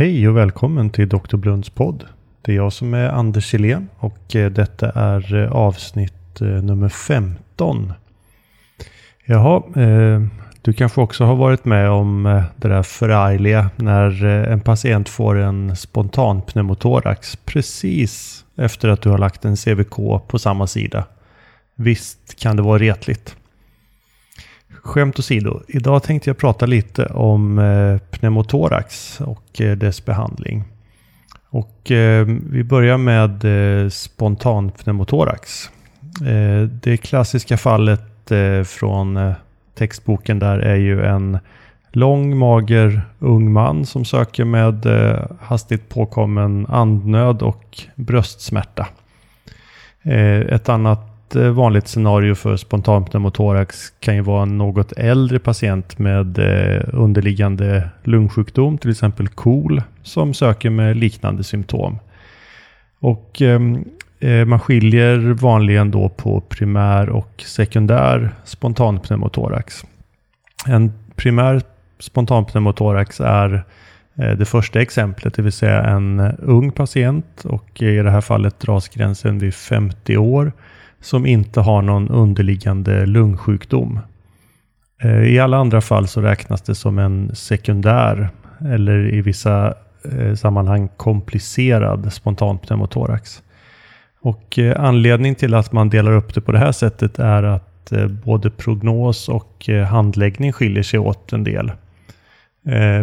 Hej och välkommen till Dr. Blunds podd. Det är jag som är Anders Helén och eh, detta är eh, avsnitt eh, nummer 15. Jaha, du kanske också har varit med om det där förargliga när en patient får en spontan pneumotorax precis efter att du har lagt en CVK på samma sida. Visst kan det vara retligt. Skämt åsido, idag tänkte jag prata lite om eh, pneumotorax och eh, dess behandling. Och eh, vi börjar med eh, spontan pneumotorax. Eh, det klassiska fallet eh, från textboken där är ju en lång, mager, ung man som söker med hastigt påkommen andnöd och bröstsmärta. ett annat Eh, vanligt scenario för spontanpneumotorax kan ju vara en något äldre patient med eh, underliggande lungsjukdom, till exempel KOL, som söker med liknande symptom. Och ehm, eh, man skiljer vanligen då på primär och sekundär spontanpneumotorax. En primär spontanpneumotorax är eh, det första exemplet, det vill säga en eh, ung patient och i det här fallet dras gränsen vid 50 år som inte har någon underliggande lungsjukdom. Eh, I alla andra fall så räknas det som en sekundär eller i vissa eh, sammanhang komplicerad spontanpneumotorax. Och eh, Anledningen till att man delar upp det på det här sättet är att både prognos och handläggning skiljer sig åt en del.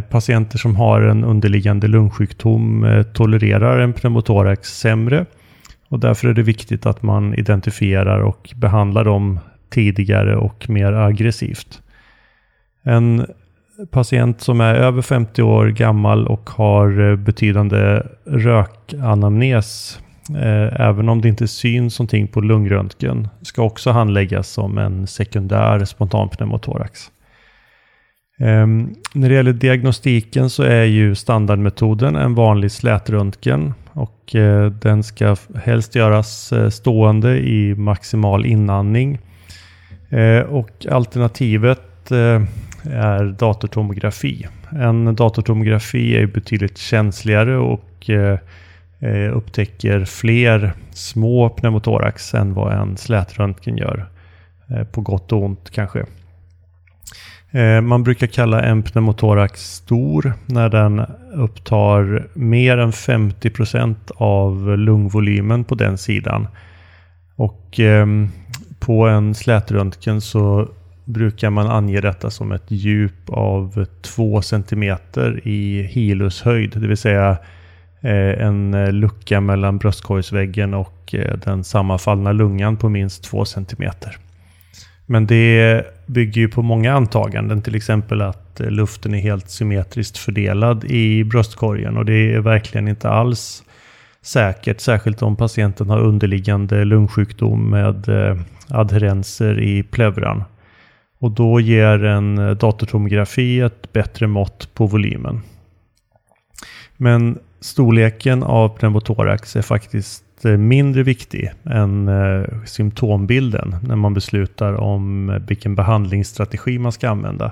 Patienter som har en underliggande lungsjukdom tolererar en pneumotorax sämre och därför är det viktigt att man identifierar och behandlar dem tidigare och mer aggressivt. En patient som är över 50 år gammal och har eh, betydande rökanamnes, eh, även om det inte syns någonting på lungröntgen, ska också handläggas som en sekundär spontanpneumotorax. Um, när det gäller diagnostiken så är ju standardmetoden en vanlig slätröntgen och uh, den ska helst göras uh, stående i maximal inandning. Uh, och alternativet är datortomografi. En datortomografi är betydligt känsligare och upptäcker fler små pneumotorax än vad en slätröntgen gör. På gott och ont kanske. Eh, man brukar kalla en pneumotorax stor när den upptar mer än 50% av lungvolymen på den sidan. Och ehm, på en slätröntgen så brukar man ange detta som ett djup av 2 cm i hilushöjd, det vill säga eh, en eh, lucka mellan bröstkorgsväggen och den sammanfallna lungan på minst 2 cm. Men det bygger ju på många antaganden, till exempel att eh, luften är helt symmetriskt fördelad i bröstkorgen och det är verkligen inte alls säkert, särskilt om patienten har underliggande lungsjukdom med eh, adherenser i pleuran. Och då ger en eh, datortomografi ett bättre mått på volymen. Men storleken av pneumotorax är faktiskt Eh, mindre viktig än eh, symptombilden när man beslutar om eh, vilken behandlingsstrategi man ska använda.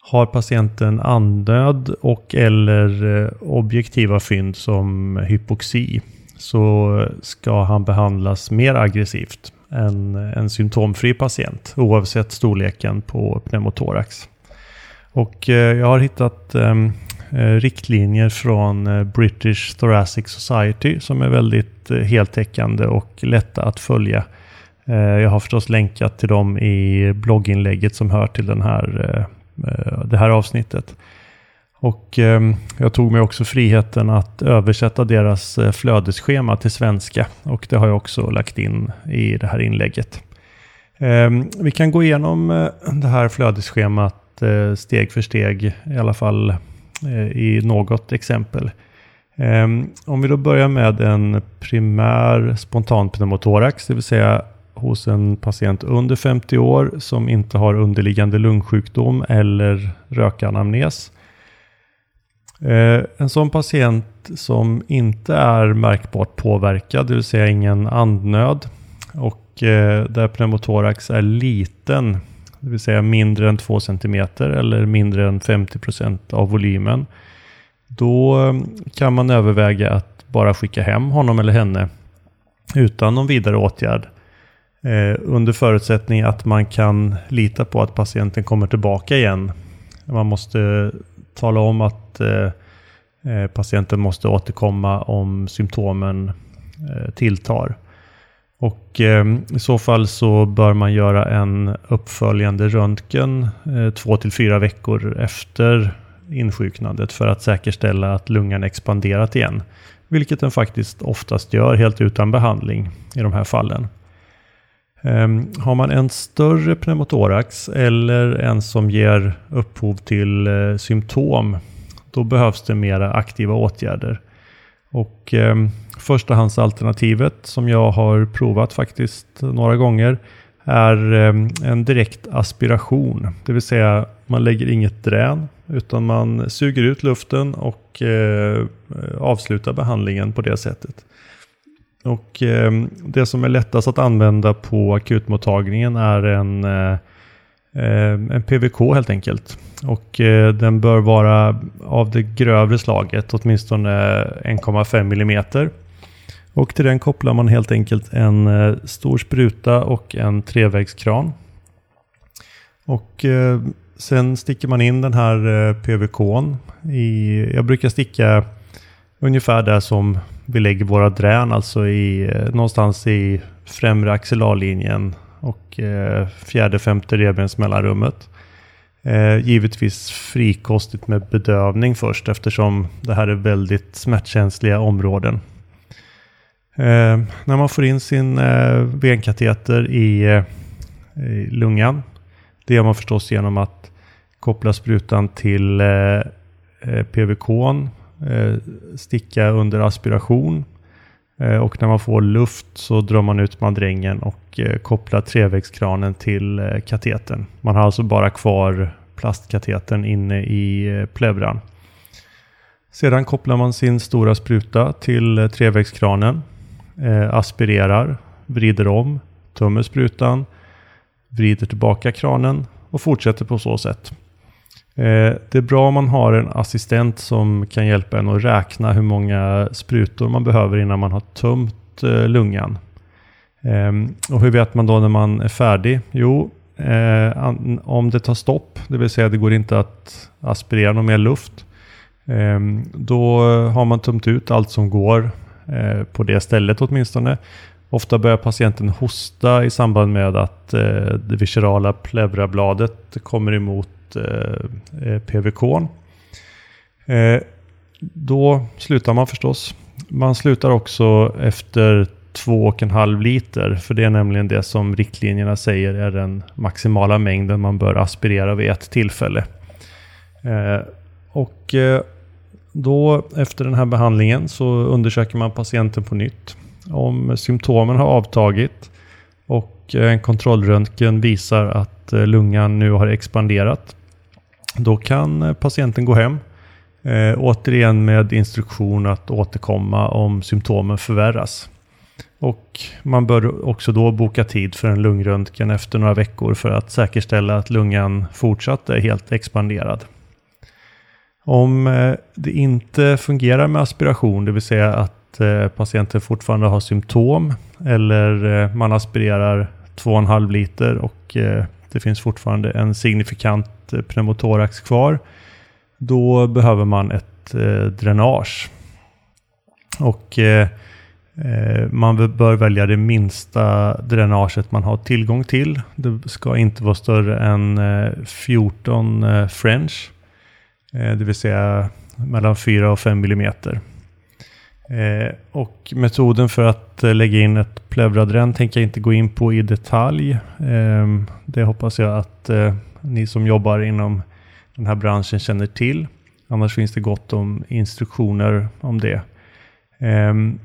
Har patienten andnöd och eller objektiva fynd som hypoxi så ska han behandlas mer aggressivt än en symptomfri patient oavsett storleken på pneumotorax. Och jag har hittat ehm, Eh, riktlinjer från eh, British Thoracic Society som är väldigt eh, heltäckande och lätta att följa. Jag har förstås länkat till dem i blogginlägget som hör till den här, det här avsnittet. Och ehm, jag tog mig också friheten att översätta deras flödesschema till svenska och det har jag också lagt in i det här inlägget. Ehm, vi kan gå igenom det här flödesschemat steg för steg, i alla fall Eh, i något exempel. Ehm, om vi då börjar med en primär spontan pneumotorax, det vill säga hos en patient under 50 år som inte har underliggande lungsjukdom eller rökanamnes. Ehm, en sån patient som inte är märkbart påverkad, det vill säga ingen andnöd och eh, där pneumotorax är liten det vill säga mindre än 2 cm eller mindre än 50% av volymen. då eh, kan man överväga att bara skicka hem honom eller henne utan någon vidare åtgärd. Eh, under förutsättning att man kan lita på att patienten kommer tillbaka igen. Man måste tala om att eh, eh patienten måste återkomma om symptomen eh, tilltar. Och eh, i så fall så bör man göra en uppföljande röntgen eh, två till fyra veckor efter insjuknandet för att säkerställa att lungan expanderat igen. Vilket den faktiskt oftast gör helt utan behandling i de här fallen. Ehm, har man en större pneumotorax eller en som ger upphov till eh, symptom, då behövs det mera aktiva åtgärder. Och ehm, förstahandsalternativet som jag har provat faktiskt några gånger är ehm, en direkt aspiration. Det vill säga man lägger inget drän utan man suger ut luften och eh, avslutar behandlingen på det sättet. Och eh, det som är lättast att använda på akutmottagningen är en, eh, ehm, en PVK helt enkelt. Och eh, den bör vara av det grövre slaget, åtminstone 1,5 mm. Och till den kopplar man helt enkelt en eh, stor spruta och en trevägskran. Och eh, sen sticker man in den här eh, PVKn i, jag brukar sticka ungefär där som vi lägger våra drän, alltså i, någonstans i främre axillarlinjen och eh, fjärde, femte revbensmellanrummet. Eh, givetvis frikostigt med bedövning först eftersom det här är väldigt smärtkänsliga områden. Eh, när man får in sin eh, venkateter i, eh, i lungan, det gör man förstås genom att koppla sprutan till eh, eh PVK Eh, sticka under aspiration. Eh, och när man får luft så drar man ut mandrängen och eh, kopplar trevägskranen till eh, katetern. Man har alltså bara kvar plastkatetern inne i eh, plevran. Sedan kopplar man sin stora spruta till trevägskranen, Eh, aspirerar, vrider om, tömmer sprutan, vrider tillbaka kranen och fortsätter på så sätt. Eh, det är bra om man har en assistent som kan hjälpa en att räkna hur många sprutor man behöver innan man har tömt eh, lungan. Ehm, och hur vet man då när man är färdig? Jo, eh, om det tar stopp, det vill säga det går inte att aspirera någon mer luft, ehm, då har man tömt ut allt som går Eh, på det stället åtminstone. Ofta börjar patienten hosta i samband med att eh, det viscerala pleurabladet kommer emot eh, eh PVK. Eh, då slutar man förstås. Man slutar också efter 2,5 liter, för det är nämligen det som riktlinjerna säger är den maximala mängden man bör aspirera vid ett tillfälle. Och då efter den här behandlingen så undersöker man patienten på nytt. Om symptomen har avtagit och eh, en kontrollröntgen visar att eh, lungan nu har expanderat då kan eh, patienten gå hem. Eh, återigen med instruktion att återkomma om symptomen förvärras. Och man bör också då boka tid för en lungröntgen efter några veckor för att säkerställa att lungan fortsatt är helt expanderad. Om eh, det inte fungerar med aspiration, det vill säga att eh, patienten fortfarande har symptom eller eh, man aspirerar 2,5 liter och det finns fortfarande en signifikant pneumotorax kvar, då behöver man ett dränage. Och man bör välja det minsta dränaget man har tillgång till. Det ska inte vara större än 14 French, Eh, det vill säga mellan 4 och 5 millimeter. Eh, och metoden för att eh, lägga in ett plevradrän tänker jag inte gå in på i detalj. Ehm, det hoppas jag att ni som jobbar inom den här branschen känner till. Annars finns det gott om instruktioner om det. Ehm,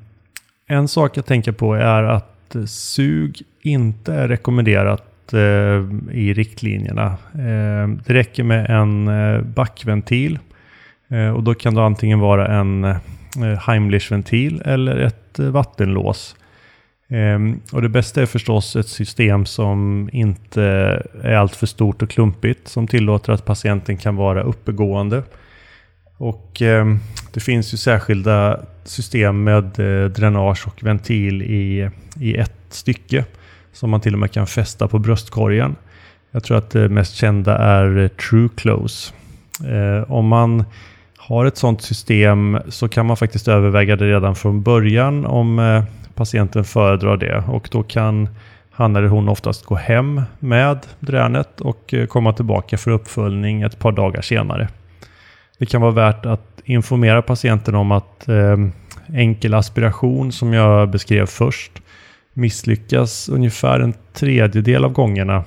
en sak jag tänker på är att sug inte är rekommenderat Eh, i riktlinjerna. Eh, det räcker med en eh, backventil och då kan det antingen vara en Eh, Heimlich-ventil eller ett eh, vattenlås. Ehm, och det bästa är förstås ett system som inte är alltför stort och klumpigt, som tillåter att patienten kan vara uppegående. Och ehm, det finns ju särskilda system med eh, dränage och ventil i, i ett stycke som man till och med kan fästa på bröstkorgen. Jag tror att det mest kända är eh, True Close. Eh, om man har ett sådant system så kan man faktiskt överväga det redan från början om eh, patienten föredrar det och då kan han eller hon oftast gå hem med dränet och komma tillbaka för uppföljning ett par dagar senare. Det kan vara värt att informera patienten om att enkel aspiration som jag beskrev först misslyckas ungefär en tredjedel av gångerna.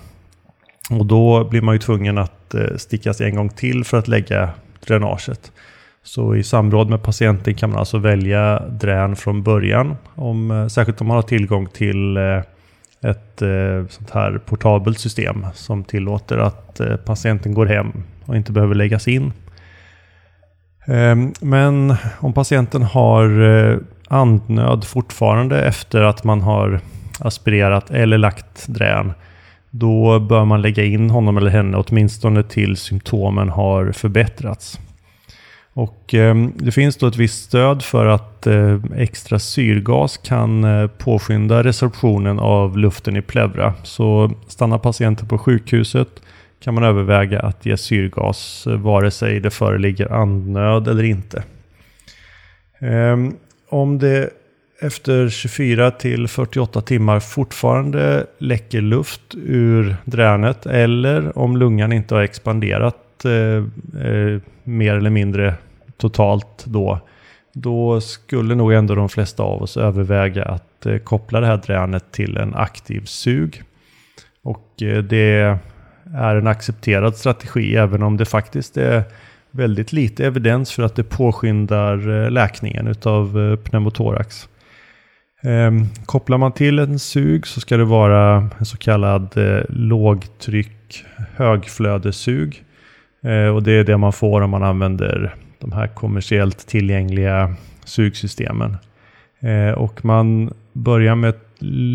Och då blir man ju tvungen att eh, stickas en gång till för att lägga dränaget. Så i samråd med patienten kan man alltså välja drän från början. Om, eh, särskilt om man har tillgång till eh, ett sånt här portabelt system som tillåter att patienten går hem och inte behöver läggas in. Ehm, men om patienten har eh, andnöd fortfarande efter att man har aspirerat eller lagt drän då bör man lägga in honom eller henne åtminstone till symptomen har förbättrats. Och eh, det finns då ett visst stöd för att eh, extra syrgas kan eh, påskynda resorptionen av luften i pleura. Så stannar patienten på sjukhuset kan man överväga att ge syrgas eh, vare sig det föreligger andnöd eller inte. Ehm, om det efter 24 till 48 timmar fortfarande läcker luft ur dränet eller om lungan inte har expanderat eh, eh, mer eller mindre totalt då, då skulle nog ändå de flesta av oss överväga att eh, koppla det här dränet till en aktiv sug. Och eh, det är en accepterad strategi även om det faktiskt är väldigt lite evidens för att det påskyndar eh, läkningen av eh, pneumotorax. Ehm, kopplar man till en sug så ska det vara en så kallad eh, lågtryck högflödessug. Och det är det man får om man använder de här kommersiellt tillgängliga sugsystemen. Och man börjar med ett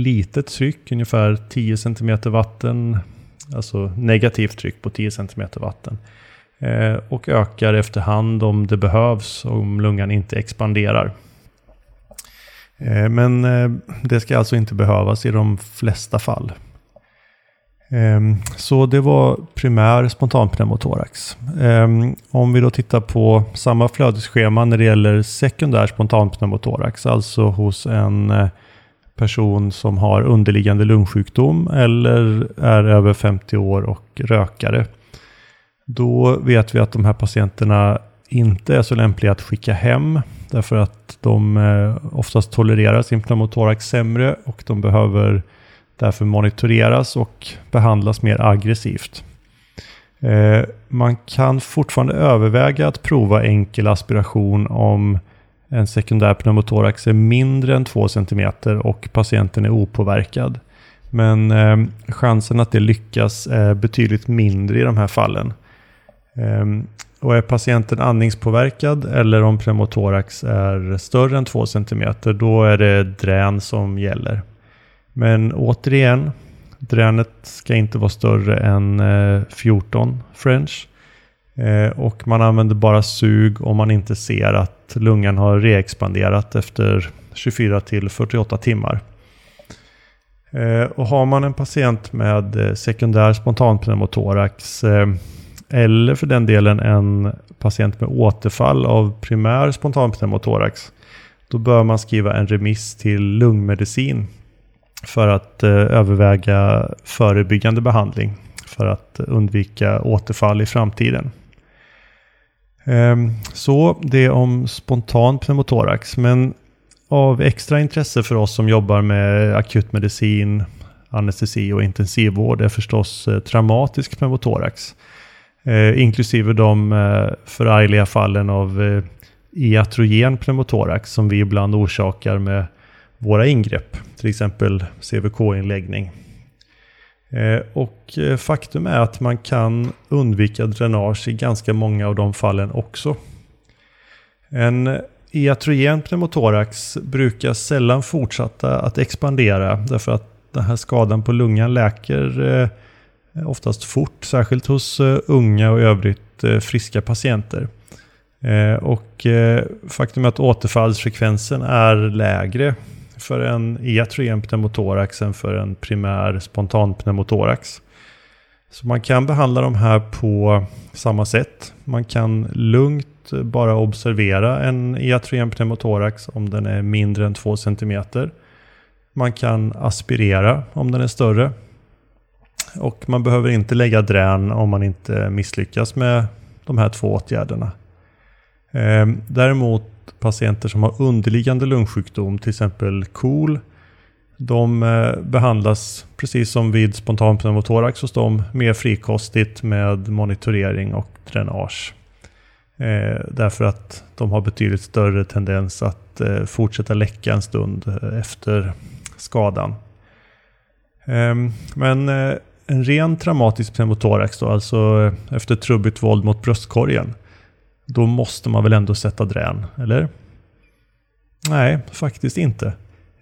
litet tryck, ungefär 10 cm vatten, alltså negativt tryck på 10 cm vatten. Eh, och ökar efterhand om det behövs, om lungan inte expanderar. Eh, men eh, det ska alltså inte behövas i de flesta fall. Eh, så det var primär spontanpneumotorax. Eh, om vi då tittar på samma flödesschema när det gäller sekundär spontanpneumotorax, alltså hos en person som har underliggande lungsjukdom eller är över 50 år och rökare. Då vet vi att de här patienterna inte är så lämpliga att skicka hem därför att de eh, oftast tolererar sin pneumotorax sämre och de behöver därför monitoreras och behandlas mer aggressivt. Eh, man kan fortfarande överväga att prova enkel aspiration om en sekundär pneumotorax är mindre än 2 cm och patienten är opåverkad. Men eh, chansen att det lyckas är betydligt mindre i de här fallen. Eh, och är patienten andningspåverkad eller om pneumotorax är större än 2 cm då är det drän som gäller. Men återigen, dränet ska inte vara större än eh, 14 French. Eh, och man använder bara sug om man inte ser att lungan har reexpanderat efter 24 till 48 timmar. Eh, och har man en patient med eh, sekundär spontanpneumotorax eller för den delen en patient med återfall av primär spontanpneumotorax då bör man skriva en remiss till lungmedicin för att överväga förebyggande behandling för att undvika återfall i framtiden. Ehm, så det om spontan pneumotorax. Men av extra intresse för oss som jobbar med akutmedicin, anestesi och intensivvård är förstås eh, traumatisk pneumotorax. Eh, inklusive de eh, förargliga fallen av eh, iatrogen pneumotorax som vi ibland orsakar med våra ingrepp, till exempel CVK-inläggning. Eh, och eh, faktum är att man kan undvika dränage i ganska många av de fallen också. En iatrogen pneumotorax brukar sällan fortsätta att expandera därför att den här skadan på lungan läker eh, oftast fort, särskilt hos unga och övrigt friska patienter. Och faktum är att återfallsfrekvensen är lägre för en e iatrogén pneumotorax än för en primär spontan pneumotorax. Så man kan behandla de här på samma sätt. Man kan lugnt bara observera en e iatrogen pneumotorax om den är mindre än 2 cm. Man kan aspirera om den är större. Och man behöver inte lägga drän om man inte misslyckas med de här två åtgärderna. Ehm, däremot patienter som har underliggande lungsjukdom, till exempel KOL, de eh, behandlas precis som vid spontan pneumotorax hos dem mer frikostigt med monitorering och dränage. Eh, därför att de har betydligt större tendens att eh, fortsätta läcka en stund eh, efter skadan. Ehm, eh, men en ren traumatisk pneumotorax då, alltså eh, efter trubbigt våld mot bröstkorgen, då måste man väl ändå sätta drän, eller? Nej, faktiskt inte.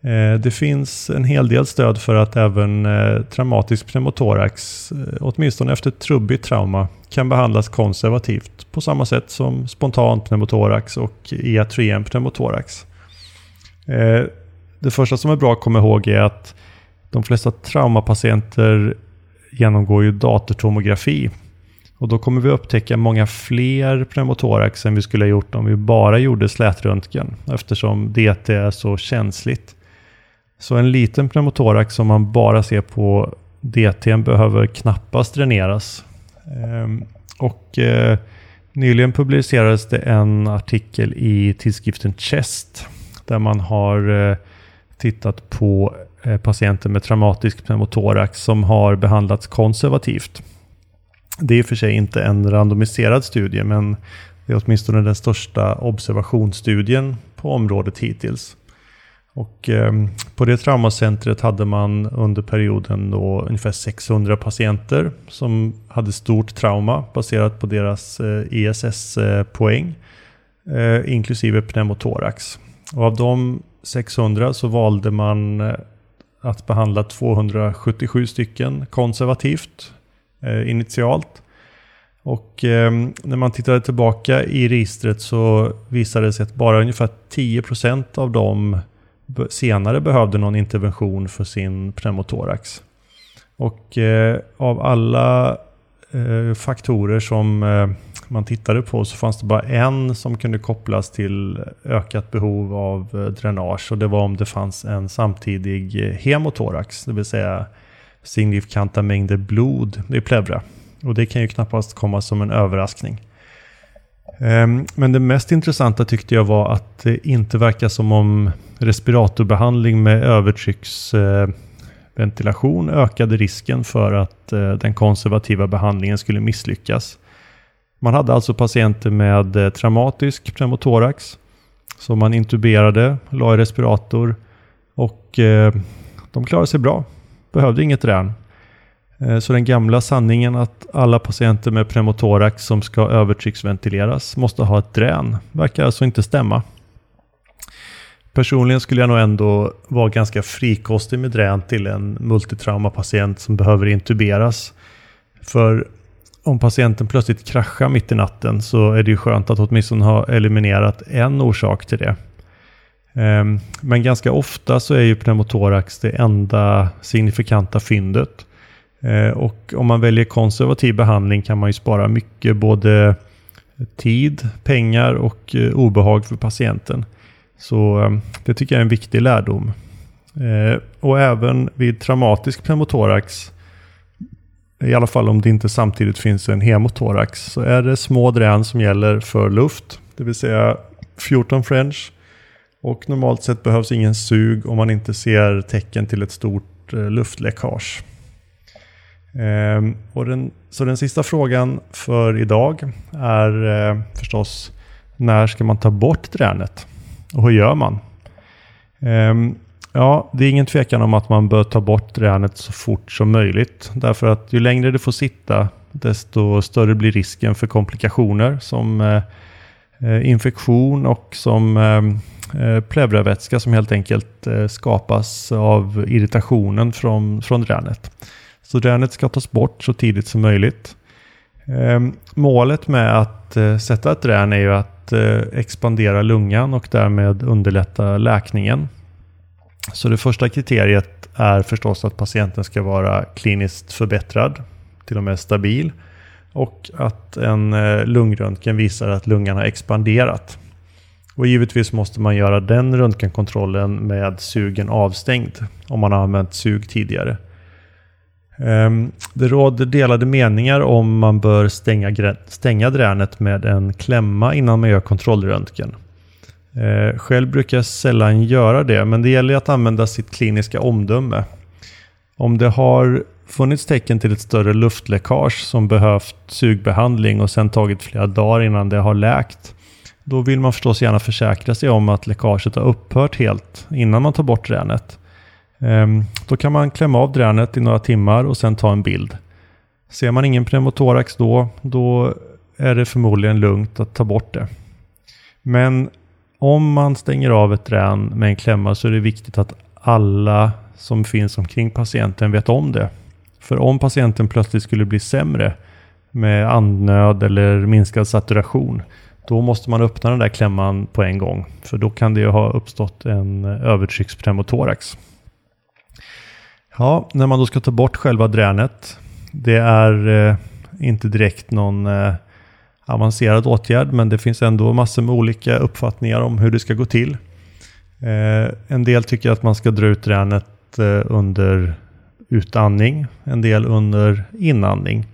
Eh, det finns en hel del stöd för att även eh, traumatisk pneumotorax, eh, åtminstone efter trubbigt trauma, kan behandlas konservativt på samma sätt som spontan pneumotorax och iatrien pneumotorax. Det första som är bra att komma ihåg är att de flesta traumapatienter genomgår ju datortomografi och då kommer vi upptäcka många fler pneumotorax än vi skulle ha gjort om vi bara gjorde slätröntgen eftersom DT är så känsligt. Så en liten pneumotorax som man bara ser på DT behöver knappast dräneras. Ehm, och eh, nyligen publicerades det en artikel i tidskriften Chest där man har eh, tittat på eh, patienter med traumatisk pneumotorax som har behandlats konservativt. Det är i och för sig inte en randomiserad studie, men det är åtminstone den största observationsstudien på området hittills. Och eh, på det traumacentret hade man under perioden då ungefär 600 patienter som hade stort trauma baserat på deras eh, ESS-poäng, eh, inklusive pneumotorax. Och av de 600 så valde man eh, att behandla 277 stycken konservativt Eh, initialt. Och eh, när man tittade tillbaka i registret så visade det sig att bara ungefär 10% av dem senare behövde någon intervention för sin pneumotorax. Och eh, av alla eh, faktorer som eh, man tittade på så fanns det bara en som kunde kopplas till ökat behov av eh, dränage och det var om det fanns en samtidig hemotorax, det vill säga signifikanta mängder blod i pleura. Och det kan ju knappast komma som en överraskning. Ehm, men det mest intressanta tyckte jag var att det inte verkar som om respiratorbehandling med övertrycksventilation ökade risken för att eh, den konservativa behandlingen skulle misslyckas. Man hade alltså patienter med eh, traumatisk pneumotorax som man intuberade, la i respirator och eh, de klarade sig bra. Behövde inget rän. Eh, så den gamla sanningen att alla patienter med pneumotorax som ska övertrycksventileras måste ha ett drän verkar alltså inte stämma. Personligen skulle jag nog ändå vara ganska frikostig med drän till en multitraumapatient som behöver intuberas. För om patienten plötsligt kraschar mitt i natten så är det ju skönt att åtminstone ha eliminerat en orsak till det. Ehm, men ganska ofta så är ju pneumotorax det enda signifikanta fyndet. Ehm, och om man väljer konservativ behandling kan man ju spara mycket både tid, pengar och eh, obehag för patienten. Så ehm, det tycker jag är en viktig lärdom. Och även vid traumatisk pneumotorax, i alla fall om det inte samtidigt finns en hemotorax, så är det små drän som gäller för luft, det vill säga 14 French. Och normalt sett behövs ingen sug om man inte ser tecken till ett stort eh, luftläckage. Ehm, och den, så den sista frågan för idag är eh, förstås när ska man ta bort dränet? Och hur gör man? Ehm, ja, det är ingen tvekan om att man bör ta bort dränet så fort som möjligt. Därför att ju längre det får sitta desto större blir risken för komplikationer som eh, eh infektion och som eh, Eh, pleuravätska som helt enkelt eh, skapas av irritationen från, från dränet. Så dränet ska tas bort så tidigt som möjligt. Eh, målet med att sätta ett drän är ju att expandera lungan och därmed underlätta läkningen. Så det första kriteriet är förstås att patienten ska vara kliniskt förbättrad, till och med stabil. Och att en lungröntgen visar att lungan har expanderat. Och givetvis måste man göra den röntgenkontrollen med sugen avstängd om man har använt sug tidigare. Ehm, det råder delade meningar om man bör stänga, stänga dränet med en klämma innan man gör kontrollröntgen. Ehm, själv brukar jag sällan göra det, men det gäller att använda sitt kliniska omdöme. Om det har funnits tecken till ett större luftläckage som behövt sugbehandling och sen tagit flera dagar innan det har läkt, då vill man förstås gärna försäkra sig om att läckaget har upphört helt innan man tar bort dränet. Ehm, då kan man klämma av dränet i några timmar och sen ta en bild. Ser man ingen pneumotorax då, då är det förmodligen lugnt att ta bort det. Men om man stänger av ett drän med en klämma så är det viktigt att alla som finns omkring patienten vet om det. För om patienten plötsligt skulle bli sämre med andnöd eller minskad saturation, då måste man öppna den där klämman på en gång. För då kan det ha uppstått en eh, övertryckspneumotorax. Ja, när man då ska ta bort själva dränet. Det är eh, inte direkt någon eh, avancerad åtgärd, men det finns ändå massor med olika uppfattningar om hur det ska gå till. Eh, en del tycker att man ska dra ut dränet eh, under utandning, en del under inandning.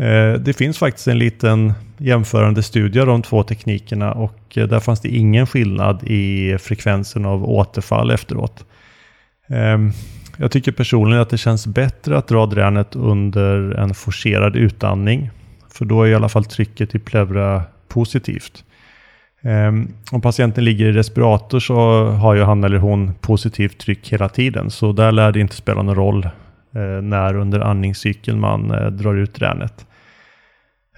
Eh, det finns faktiskt en liten jämförande studie av de två teknikerna och eh, där fanns det ingen skillnad i frekvensen av återfall efteråt. Ehm, jag tycker personligen att det känns bättre att dra dränet under en forcerad utandning. För då är i alla fall trycket i pleura positivt. Ehm, om patienten ligger i respirator så har ju han eller hon positivt tryck hela tiden. Så där lär det inte spela någon roll eh, när under andningscykeln man drar ut dränet.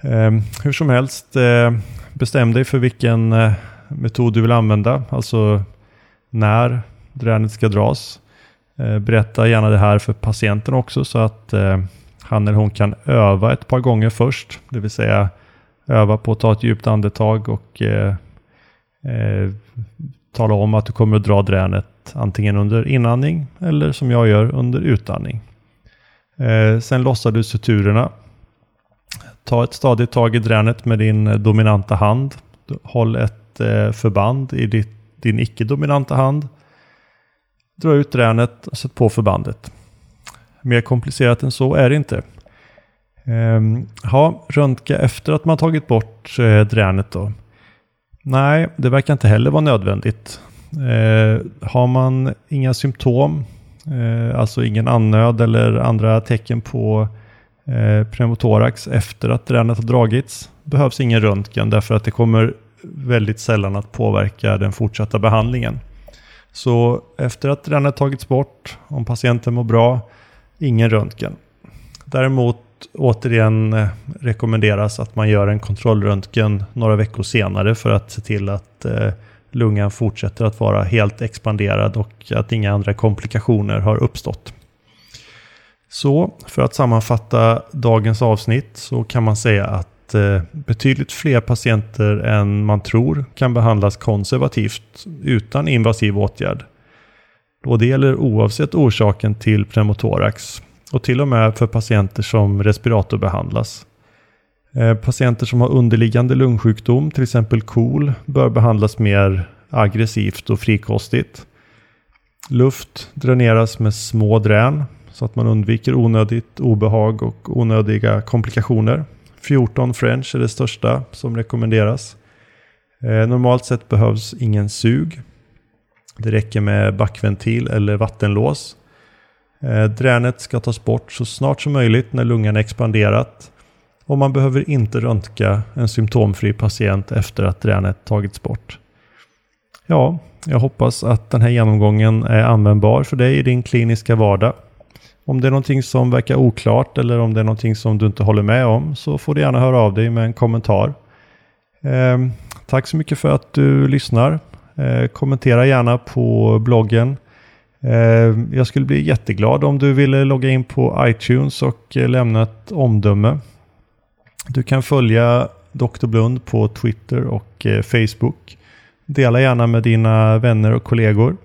Ehm, hur som helst, eh, bestäm dig för vilken eh, metod du vill använda. Alltså när dränet ska dras. Eh, berätta gärna det här för patienten också så att han eller hon kan öva ett par gånger först. Det vill säga öva på att ta ett djupt andetag och eh, eh, tala om att du kommer att dra dränet antingen under inandning eller som jag gör under utandning. Eh, sen lossar du suturerna. Ta ett stadigt tag i dränet med din eh, dominanta hand. Håll ett eh, förband i ditt, din icke-dominanta hand dra ut dränet och sätt på förbandet. Mer komplicerat än så är det inte. Ehm, ja, röntga efter att man tagit bort eh, dränet då? Nej, det verkar inte heller vara nödvändigt. Eh, har man inga symptom, eh, alltså ingen annöd eller andra tecken på eh, pneumotorax efter att dränet har dragits, behövs ingen röntgen därför att det kommer väldigt sällan att påverka den fortsatta behandlingen. Så efter att dränet tagits bort, om patienten mår bra, ingen röntgen. Däremot återigen eh, rekommenderas att man gör en kontrollröntgen några veckor senare för att se till att eh, lungan fortsätter att vara helt expanderad och att inga andra komplikationer har uppstått. Så för att sammanfatta dagens avsnitt så kan man säga att eh, betydligt fler patienter än man tror kan behandlas konservativt utan invasiv åtgärd. Och det gäller oavsett orsaken till pneumotorax och till och med för patienter som respiratorbehandlas. Eh, patienter som har underliggande lungsjukdom, till exempel KOL, bör behandlas mer aggressivt och frikostigt. Luft dräneras med små drän så att man undviker onödigt obehag och onödiga komplikationer. 14 French är det största som rekommenderas. Eh, normalt sett behövs ingen sug. Det räcker med backventil eller vattenlås. Eh, dränet ska tas bort så snart som möjligt när lungan expanderat. Och man behöver inte röntga en symptomfri patient efter att dränet tagits bort. Ja, jag hoppas att den här genomgången är användbar för dig i din kliniska vardag. Om det är någonting som verkar oklart eller om det är någonting som du inte håller med om så får du gärna höra av dig med en kommentar. Eh, tack så mycket för att du lyssnar. Eh, kommentera gärna på bloggen. Eh, jag skulle bli jätteglad om du ville logga in på iTunes och eh, lämna ett omdöme. Du kan följa Dr. Blund på Twitter och eh, Facebook. Dela gärna med dina vänner och kollegor.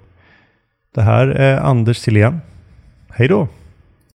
Det här är Anders Silén. Hej då!